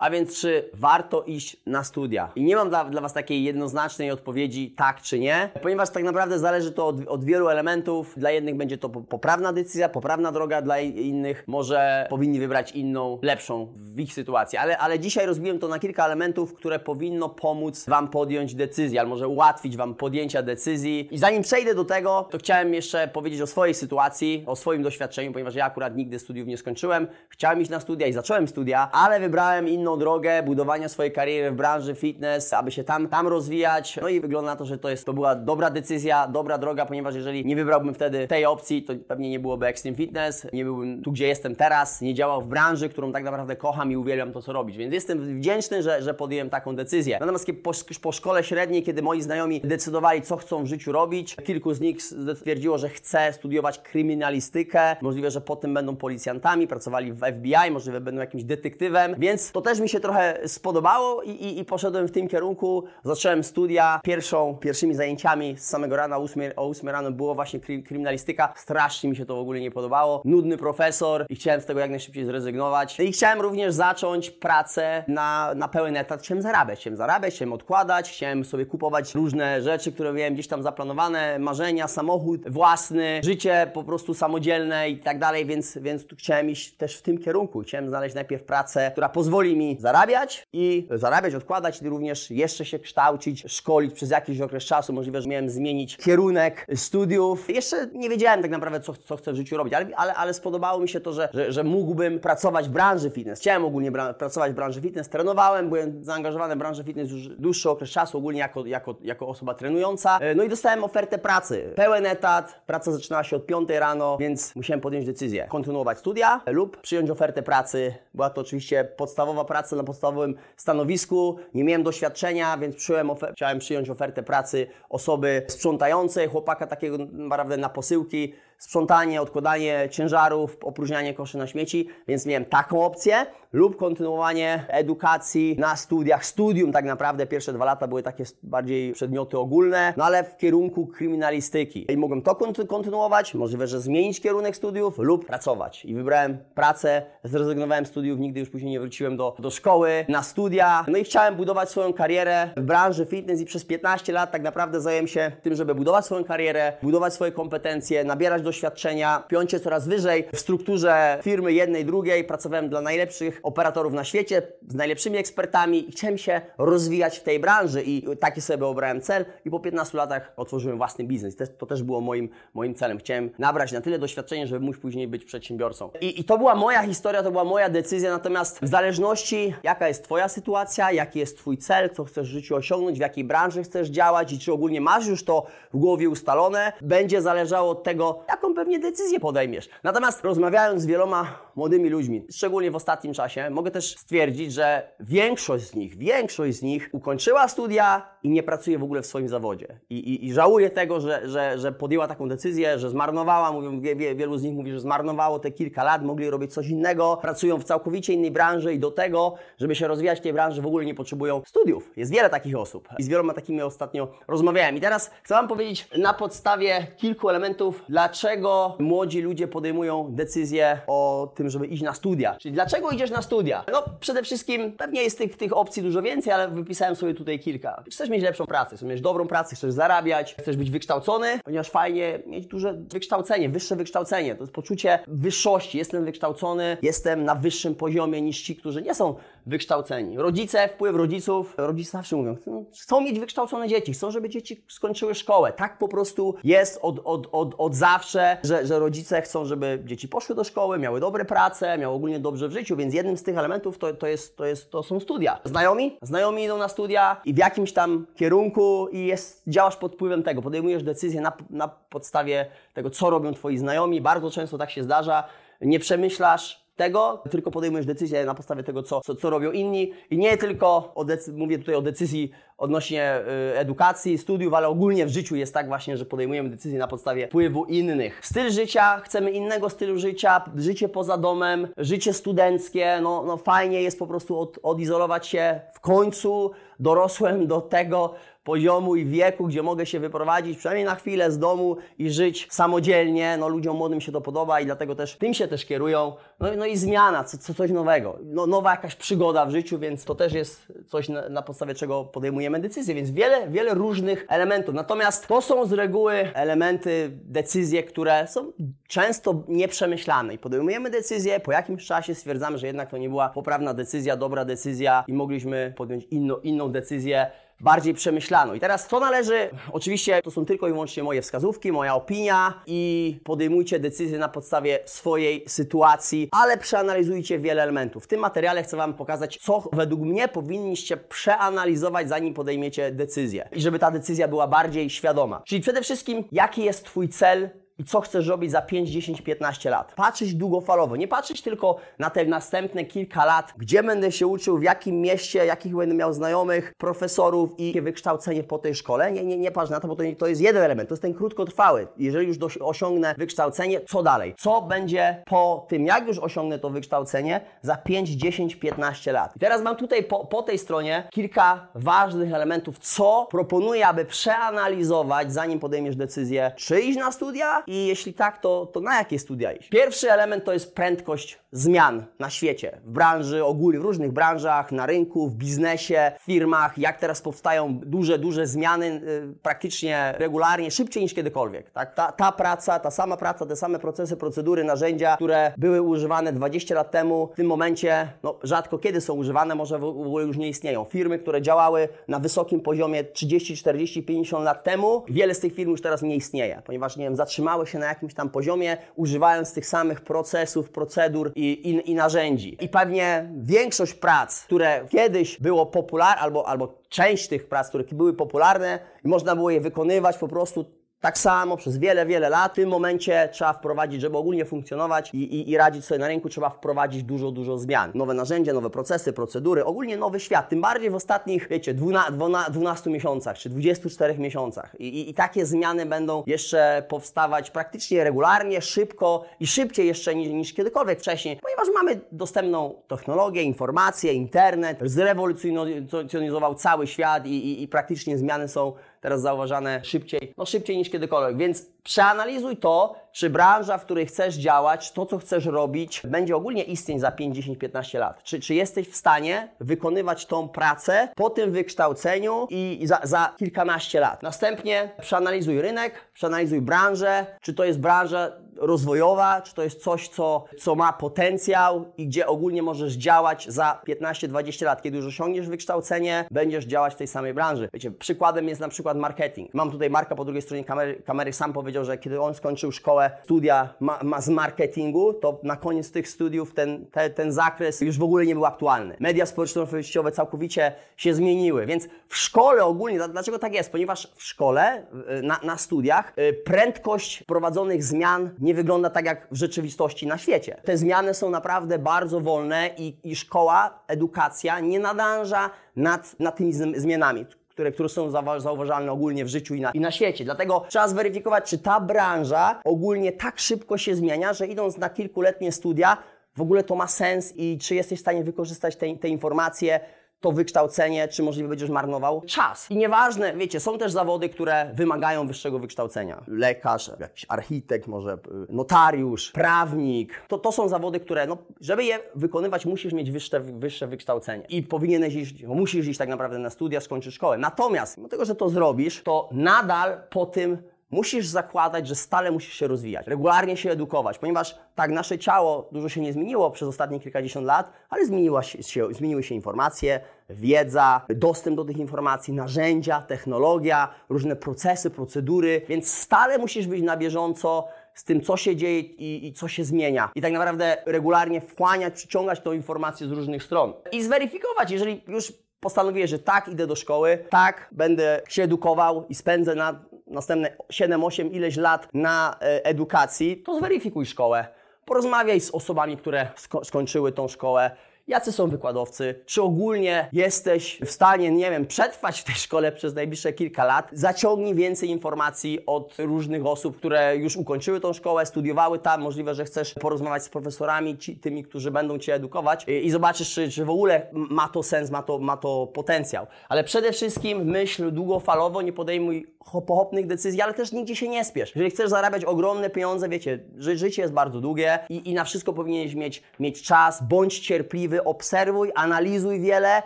A więc czy warto iść na studia? I nie mam dla, dla Was takiej jednoznacznej odpowiedzi tak czy nie, ponieważ tak naprawdę zależy to od, od wielu elementów. Dla jednych będzie to poprawna decyzja, poprawna droga, dla innych może powinni wybrać inną, lepszą w ich sytuacji. Ale, ale dzisiaj rozbiłem to na kilka elementów, które powinno pomóc Wam podjąć decyzję, albo może ułatwić Wam podjęcia decyzji. I zanim przejdę do tego, to chciałem jeszcze powiedzieć o swojej sytuacji, o swoim doświadczeniu, ponieważ ja akurat nigdy studiów nie skończyłem. Chciałem iść na studia i zacząłem studia, ale wybrałem inną drogę budowania swojej kariery w branży fitness, aby się tam, tam rozwijać. No i wygląda na to, że to, jest, to była dobra decyzja, dobra droga, ponieważ jeżeli nie wybrałbym wtedy tej opcji, to pewnie nie byłoby Extreme Fitness, nie byłbym tu, gdzie jestem teraz, nie działał w branży, którą tak naprawdę kocham i uwielbiam to, co robić. Więc jestem wdzięczny, że, że podjąłem taką decyzję. Natomiast po, po szkole średniej, kiedy moi znajomi decydowali, co chcą w życiu robić, kilku z nich stwierdziło, że chce studiować kryminalistykę. Możliwe, że potem będą policjantami, pracowali w FBI, możliwe będą jakimś detektywem, więc to też mi się trochę spodobało i, i, i poszedłem w tym kierunku. Zacząłem studia. Pierwszą, pierwszymi zajęciami z samego rana o 8, o 8 rano było właśnie kryminalistyka. Strasznie mi się to w ogóle nie podobało. Nudny profesor i chciałem z tego jak najszybciej zrezygnować. I chciałem również zacząć pracę na, na pełen etat. Chciałem zarabiać, chciałem zarabiać, chciałem odkładać, chciałem sobie kupować różne rzeczy, które miałem gdzieś tam zaplanowane, marzenia, samochód własny, życie po prostu samodzielne i tak dalej, więc, więc chciałem iść też w tym kierunku. Chciałem znaleźć najpierw pracę, która pozwoli mi zarabiać i zarabiać, odkładać i również jeszcze się kształcić, szkolić przez jakiś okres czasu. Możliwe, że miałem zmienić kierunek studiów. Jeszcze nie wiedziałem tak naprawdę, co, co chcę w życiu robić, ale, ale, ale spodobało mi się to, że, że, że mógłbym pracować w branży fitness. Chciałem ogólnie pracować w branży fitness, trenowałem, byłem zaangażowany w branżę fitness już dłuższy okres czasu, ogólnie jako, jako, jako osoba trenująca. E, no i dostałem ofertę pracy. Pełen etat, praca zaczynała się od 5 rano, więc musiałem podjąć decyzję. Kontynuować studia lub przyjąć ofertę pracy. Była to oczywiście podstawowa praca na podstawowym stanowisku. Nie miałem doświadczenia, więc przyjąłem chciałem przyjąć ofertę pracy osoby sprzątającej, chłopaka takiego naprawdę na posyłki sprzątanie, odkładanie ciężarów, opróżnianie koszy na śmieci, więc miałem taką opcję lub kontynuowanie edukacji na studiach. Studium tak naprawdę pierwsze dwa lata były takie bardziej przedmioty ogólne, no ale w kierunku kryminalistyki. I mogłem to kontynuować, możliwe, że zmienić kierunek studiów lub pracować. I wybrałem pracę, zrezygnowałem z studiów, nigdy już później nie wróciłem do, do szkoły, na studia. No i chciałem budować swoją karierę w branży fitness i przez 15 lat tak naprawdę zająłem się tym, żeby budować swoją karierę, budować swoje kompetencje, nabierać do doświadczenia, piąć się coraz wyżej w strukturze firmy jednej, drugiej. Pracowałem dla najlepszych operatorów na świecie, z najlepszymi ekspertami i chciałem się rozwijać w tej branży i taki sobie obrałem cel i po 15 latach otworzyłem własny biznes. To też było moim, moim celem. Chciałem nabrać na tyle doświadczenia, żeby móc później być przedsiębiorcą. I, I to była moja historia, to była moja decyzja, natomiast w zależności jaka jest Twoja sytuacja, jaki jest Twój cel, co chcesz w życiu osiągnąć, w jakiej branży chcesz działać i czy ogólnie masz już to w głowie ustalone, będzie zależało od tego, jak jaką pewnie decyzję podejmiesz. Natomiast rozmawiając z wieloma młodymi ludźmi, szczególnie w ostatnim czasie, mogę też stwierdzić, że większość z nich, większość z nich ukończyła studia i nie pracuje w ogóle w swoim zawodzie. I, i, i żałuje tego, że, że, że podjęła taką decyzję, że zmarnowała, mówią, wie, wie, wielu z nich mówi, że zmarnowało te kilka lat, mogli robić coś innego, pracują w całkowicie innej branży i do tego, żeby się rozwijać w tej branży, w ogóle nie potrzebują studiów. Jest wiele takich osób i z wieloma takimi ostatnio rozmawiałem. I teraz chcę Wam powiedzieć na podstawie kilku elementów, dlaczego dlaczego młodzi ludzie podejmują decyzję o tym, żeby iść na studia. Czyli dlaczego idziesz na studia? No przede wszystkim pewnie jest tych, tych opcji dużo więcej, ale wypisałem sobie tutaj kilka. Chcesz mieć lepszą pracę, chcesz mieć dobrą pracę, chcesz zarabiać, chcesz być wykształcony, ponieważ fajnie mieć duże wykształcenie, wyższe wykształcenie. To jest poczucie wyższości. Jestem wykształcony, jestem na wyższym poziomie niż ci, którzy nie są wykształceni. Rodzice, wpływ rodziców, rodzice zawsze mówią, chcą mieć wykształcone dzieci, chcą, żeby dzieci skończyły szkołę. Tak po prostu jest od, od, od, od zawsze, że, że rodzice chcą, żeby dzieci poszły do szkoły, miały dobre prace, miały ogólnie dobrze w życiu, więc jednym z tych elementów to, to, jest, to, jest, to są studia. Znajomi? Znajomi idą na studia i w jakimś tam kierunku i jest, działasz pod wpływem tego, podejmujesz decyzje na, na podstawie tego, co robią twoi znajomi. Bardzo często tak się zdarza. Nie przemyślasz tego, tylko podejmujesz decyzję na podstawie tego, co, co, co robią inni i nie tylko, o mówię tutaj o decyzji odnośnie y, edukacji, studiów, ale ogólnie w życiu jest tak właśnie, że podejmujemy decyzje na podstawie wpływu innych. Styl życia, chcemy innego stylu życia, życie poza domem, życie studenckie, no, no fajnie jest po prostu od, odizolować się w końcu dorosłem do tego poziomu i wieku, gdzie mogę się wyprowadzić przynajmniej na chwilę z domu i żyć samodzielnie. No ludziom młodym się to podoba i dlatego też tym się też kierują. No, no i zmiana, co, co, coś nowego. No, nowa jakaś przygoda w życiu, więc to też jest coś na, na podstawie czego podejmujemy decyzje, więc wiele, wiele różnych elementów. Natomiast to są z reguły elementy, decyzje, które są często nieprzemyślane i podejmujemy decyzję, po jakimś czasie stwierdzamy, że jednak to nie była poprawna decyzja, dobra decyzja i mogliśmy podjąć inną decyzję bardziej przemyślaną. I teraz co należy, oczywiście to są tylko i wyłącznie moje wskazówki, moja opinia i podejmujcie decyzje na podstawie swojej sytuacji, ale przeanalizujcie wiele elementów. W tym materiale chcę Wam pokazać, co według mnie powinniście przeanalizować, zanim podejmiecie decyzję. I żeby ta decyzja była bardziej świadoma. Czyli przede wszystkim, jaki jest Twój cel i co chcesz robić za 5, 10, 15 lat. Patrzeć długofalowo, nie patrzeć tylko na te następne kilka lat, gdzie będę się uczył, w jakim mieście, jakich będę miał znajomych, profesorów i wykształcenie po tej szkole. Nie, nie, nie patrz na to, bo to, to jest jeden element, to jest ten krótkotrwały. Jeżeli już osiągnę wykształcenie, co dalej? Co będzie po tym, jak już osiągnę to wykształcenie za 5, 10, 15 lat? I teraz mam tutaj po, po tej stronie kilka ważnych elementów, co proponuję, aby przeanalizować, zanim podejmiesz decyzję, czy iść na studia i jeśli tak, to, to na jakie studia iść? Pierwszy element to jest prędkość zmian na świecie, w branży ogólnie, w różnych branżach, na rynku, w biznesie, w firmach, jak teraz powstają duże, duże zmiany yy, praktycznie regularnie, szybciej niż kiedykolwiek. Tak? Ta, ta praca, ta sama praca, te same procesy, procedury, narzędzia, które były używane 20 lat temu, w tym momencie no, rzadko kiedy są używane, może w, w ogóle już nie istnieją. Firmy, które działały na wysokim poziomie 30, 40, 50 lat temu, wiele z tych firm już teraz nie istnieje, ponieważ, nie wiem, zatrzymały się na jakimś tam poziomie, używając tych samych procesów, procedur i, i, i narzędzi. I pewnie większość prac, które kiedyś było popularne, albo, albo część tych prac, które były popularne i można było je wykonywać po prostu tak samo przez wiele, wiele lat. W tym momencie trzeba wprowadzić, żeby ogólnie funkcjonować i, i, i radzić sobie na rynku, trzeba wprowadzić dużo, dużo zmian. Nowe narzędzia, nowe procesy, procedury, ogólnie nowy świat. Tym bardziej w ostatnich, wiecie, 12, 12 miesiącach czy 24 miesiącach. I, i, takie zmiany będą jeszcze powstawać praktycznie regularnie, szybko i szybciej jeszcze niż, niż kiedykolwiek wcześniej, ponieważ mamy dostępną technologię, informacje, internet, zrewolucjonizował cały świat i, i praktycznie zmiany są teraz zauważane szybciej, no szybciej niż kiedykolwiek. Więc przeanalizuj to, czy branża, w której chcesz działać, to co chcesz robić, będzie ogólnie istnieć za 5, 10, 15 lat. Czy, czy jesteś w stanie wykonywać tą pracę po tym wykształceniu i za, za kilkanaście lat. Następnie przeanalizuj rynek, przeanalizuj branżę, czy to jest branża rozwojowa, czy to jest coś, co, co ma potencjał i gdzie ogólnie możesz działać za 15-20 lat. Kiedy już osiągniesz wykształcenie, będziesz działać w tej samej branży. Wiecie, przykładem jest na przykład marketing. Mam tutaj Marka po drugiej stronie kamery, kamery sam powiedział, że kiedy on skończył szkołę, studia ma, ma z marketingu, to na koniec tych studiów ten, te, ten zakres już w ogóle nie był aktualny. Media społecznościowe całkowicie się zmieniły, więc w szkole ogólnie, dlaczego tak jest? Ponieważ w szkole, na, na studiach, y, prędkość prowadzonych zmian nie wygląda tak jak w rzeczywistości na świecie. Te zmiany są naprawdę bardzo wolne i, i szkoła, edukacja nie nadąża nad, nad tymi zmianami które, które są zauważalne ogólnie w życiu i na, i na świecie. Dlatego trzeba zweryfikować, czy ta branża ogólnie tak szybko się zmienia, że idąc na kilkuletnie studia, w ogóle to ma sens i czy jesteś w stanie wykorzystać te, te informacje to wykształcenie, czy możliwe będziesz marnował czas. I nieważne, wiecie, są też zawody, które wymagają wyższego wykształcenia. Lekarz, jakiś architekt, może y, notariusz, prawnik. To, to są zawody, które, no, żeby je wykonywać, musisz mieć wyższe, wyższe wykształcenie. I powinieneś iść, musisz iść tak naprawdę na studia, skończyć szkołę. Natomiast, mimo tego, że to zrobisz, to nadal po tym musisz zakładać, że stale musisz się rozwijać, regularnie się edukować, ponieważ tak, nasze ciało dużo się nie zmieniło przez ostatnie kilkadziesiąt lat, ale zmieniła się, zmieniły się informacje, wiedza, dostęp do tych informacji, narzędzia, technologia, różne procesy, procedury, więc stale musisz być na bieżąco z tym, co się dzieje i, i, co się zmienia. I tak naprawdę regularnie wchłaniać, przyciągać tą informację z różnych stron. I zweryfikować, jeżeli już postanowiłeś, że tak, idę do szkoły, tak, będę się edukował i spędzę na następne 7-8 ileś lat na e, edukacji, to zweryfikuj szkołę. Porozmawiaj z osobami, które sko skończyły tą szkołę jacy są wykładowcy, czy ogólnie jesteś w stanie, nie wiem, przetrwać w tej szkole przez najbliższe kilka lat. Zaciągnij więcej informacji od różnych osób, które już ukończyły tą szkołę, studiowały tam. Możliwe, że chcesz porozmawiać z profesorami, ci, tymi, którzy będą Cię edukować i, i zobaczysz, czy, czy w ogóle ma to sens, ma to, ma to potencjał. Ale przede wszystkim myśl długofalowo, nie podejmuj pochopnych decyzji, ale też nigdzie się nie spiesz. Jeżeli chcesz zarabiać ogromne pieniądze, wiecie, ży życie jest bardzo długie i, i na wszystko powinieneś mieć, mieć czas, bądź cierpliwy, obserwuj, analizuj wiele.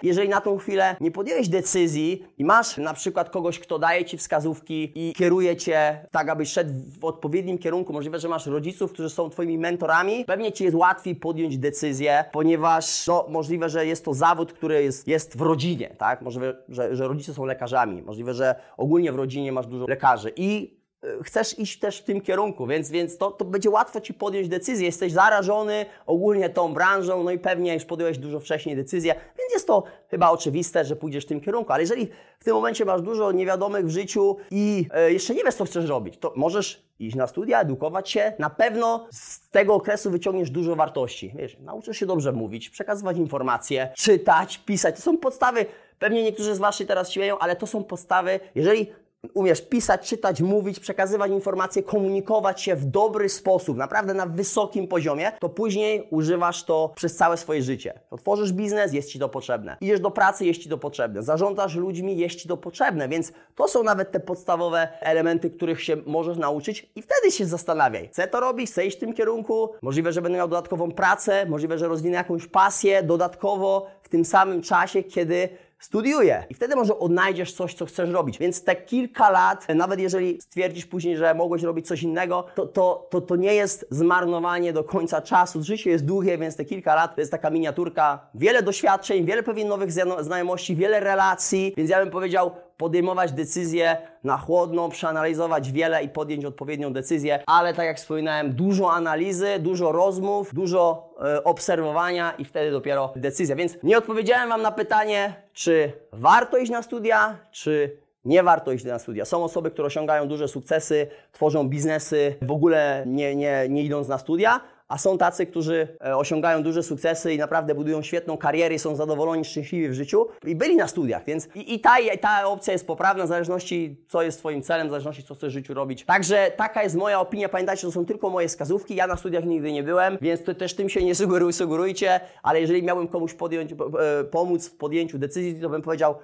Jeżeli na tą chwilę nie podjąłeś decyzji i masz na przykład kogoś, kto daje Ci wskazówki i kieruje Cię tak, abyś szedł w odpowiednim kierunku, możliwe, że masz rodziców, którzy są Twoimi mentorami, pewnie Ci jest łatwiej podjąć decyzję, ponieważ no, możliwe, że jest to zawód, który jest, jest w rodzinie, tak? Możliwe, że, że rodzice są lekarzami, możliwe, że ogólnie w rodzinie masz dużo lekarzy i e, chcesz iść też w tym kierunku, więc, więc to, to będzie łatwo Ci podjąć decyzję. Jesteś zarażony ogólnie tą branżą, no i pewnie już podjąłeś dużo wcześniej decyzję, więc jest to chyba oczywiste, że pójdziesz w tym kierunku. Ale jeżeli w tym momencie masz dużo niewiadomych w życiu i e, jeszcze nie wiesz, co chcesz robić, to możesz iść na studia, edukować się. Na pewno z tego okresu wyciągniesz dużo wartości. Wiesz, nauczysz się dobrze mówić, przekazywać informacje, czytać, pisać. To są podstawy. Pewnie niektórzy z Was się teraz śmieją, ale to są podstawy. Jeżeli umiesz pisać, czytać, mówić, przekazywać informacje, komunikować się w dobry sposób, naprawdę na wysokim poziomie, to później używasz to przez całe swoje życie. Otworzysz biznes, jest Ci to potrzebne. Idziesz do pracy, jest Ci to potrzebne. Zarządzasz ludźmi, jest Ci to potrzebne, więc to są nawet te podstawowe elementy, których się możesz nauczyć i wtedy się zastanawiaj. Chcę to robić, chcę iść w tym kierunku, możliwe, że będę miał dodatkową pracę, możliwe, że rozwinę jakąś pasję dodatkowo w tym samym czasie, kiedy studiuję. I wtedy może odnajdziesz coś, co chcesz robić. Więc te kilka lat, nawet jeżeli stwierdzisz później, że mogłeś robić coś innego, to, to, to, to nie jest zmarnowanie do końca czasu. Życie jest długie, więc te kilka lat to jest taka miniaturka. Wiele doświadczeń, wiele pewnie nowych znajomości, wiele relacji, więc ja bym powiedział, podejmować decyzje na chłodno, przeanalizować wiele i podjąć odpowiednią decyzję, ale tak jak wspominałem, dużo analizy, dużo rozmów, dużo e, obserwowania i wtedy dopiero decyzja. Więc nie odpowiedziałem Wam na pytanie, czy warto iść na studia, czy nie warto iść na studia. Są osoby, które osiągają duże sukcesy, tworzą biznesy, w ogóle nie, nie, nie idąc na studia, a są tacy, którzy e, osiągają duże sukcesy i naprawdę budują świetną karierę są zadowoleni, szczęśliwi w życiu i byli na studiach, więc i, i ta, i ta opcja jest poprawna w zależności, co jest Twoim celem, w zależności, co chcesz w życiu robić. Także taka jest moja opinia. Pamiętajcie, to są tylko moje wskazówki. Ja na studiach nigdy nie byłem, więc to też tym się nie sugeruj, sugerujcie, ale jeżeli miałbym komuś podjąć, e, pomóc w podjęciu decyzji, to bym powiedział,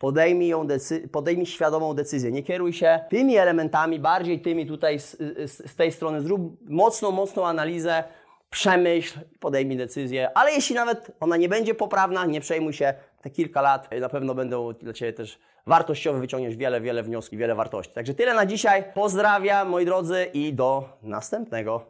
Podejmij, ją decy- podejmij świadomą decyzję. Nie kieruj się tymi elementami, bardziej tymi tutaj z, z, z tej strony. Zrób mocną, mocną analizę, przemyśl, podejmij decyzję, ale jeśli nawet ona nie będzie poprawna, nie przejmuj się, te kilka lat na pewno będą dla Ciebie też wartościowe, wyciągniesz wiele, wiele wniosków, wiele wartości. Także tyle na dzisiaj. Pozdrawiam moi drodzy i do następnego.